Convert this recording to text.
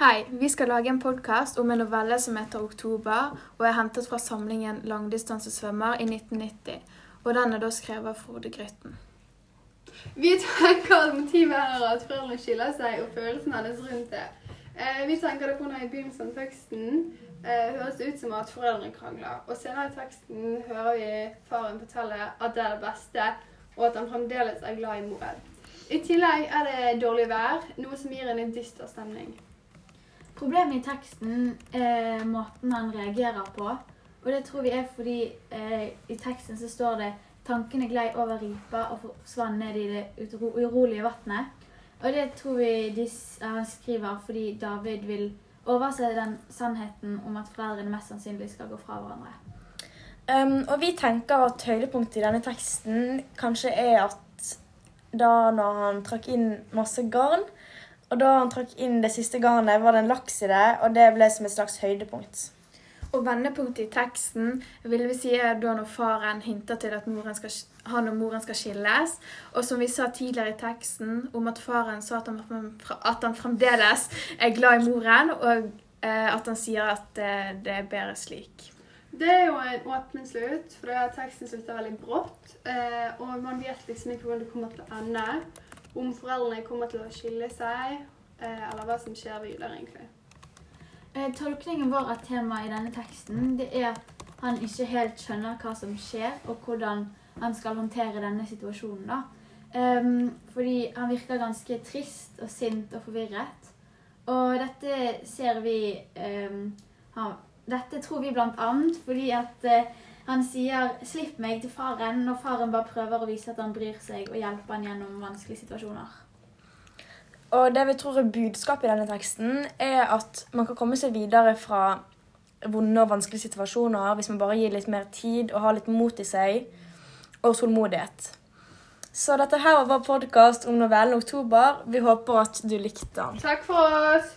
Hei, vi skal lage en podkast om en novelle som heter 'Oktober', og er hentet fra samlingen 'Langdistansesvømmer' i 1990. Og den er da skrevet av Frode Grytten. Vi tenker at motivet her er at foreldrene skiller seg, og følelsen hennes rundt det. Eh, vi tenker det er i begynnelsen av teksten eh, høres ut som at foreldrene krangler. Og senere i teksten hører vi faren fortelle at det er det beste, og at han fremdeles er glad i moren. I tillegg er det dårlig vær, noe som gir en dyster stemning. Problemet i teksten er måten han reagerer på. Og det tror vi er fordi eh, i teksten så står det 'tankene glei over ripa og forsvant ned i det urolige vannet'. Og det tror vi han skriver fordi David vil overse den sannheten om at foreldrene mest sannsynlig skal gå fra hverandre. Um, og vi tenker at høydepunktet i denne teksten kanskje er at da når han trakk inn masse garn, og da han trakk inn det siste garnet, var det en laks i det, og det ble som et slags høydepunkt. Og vendepunktet i teksten vil vi si er da når faren hinter til at moren skal, han og moren skal skilles. Og som vi sa tidligere i teksten, om at faren sa at han, at han fremdeles er glad i moren, og eh, at han sier at det, det er bedre slik. Det er jo en åpen slutt, for teksten slutter veldig brått. Eh, og man vet liksom ikke hvordan det kommer til å ende. Om foreldrene kommer til å skille seg, eh, eller hva som skjer videre, egentlig. Eh, tolkningen vår av temaet i denne teksten det er at han ikke helt skjønner hva som skjer, og hvordan han skal håndtere denne situasjonen. da. Um, fordi han virker ganske trist og sint og forvirret. Og dette ser vi um, han, Dette tror vi blant annet fordi at eh, han sier 'slipp meg' til faren, når faren bare prøver å vise at han bryr seg og hjelper han gjennom vanskelige situasjoner. Og det vi tror er budskapet i denne teksten, er at man kan komme seg videre fra vonde og vanskelige situasjoner hvis man bare gir litt mer tid og har litt mot i seg og tålmodighet. Så dette her var vår podkast om novellen 'Oktober'. Vi håper at du likte den. Takk for oss!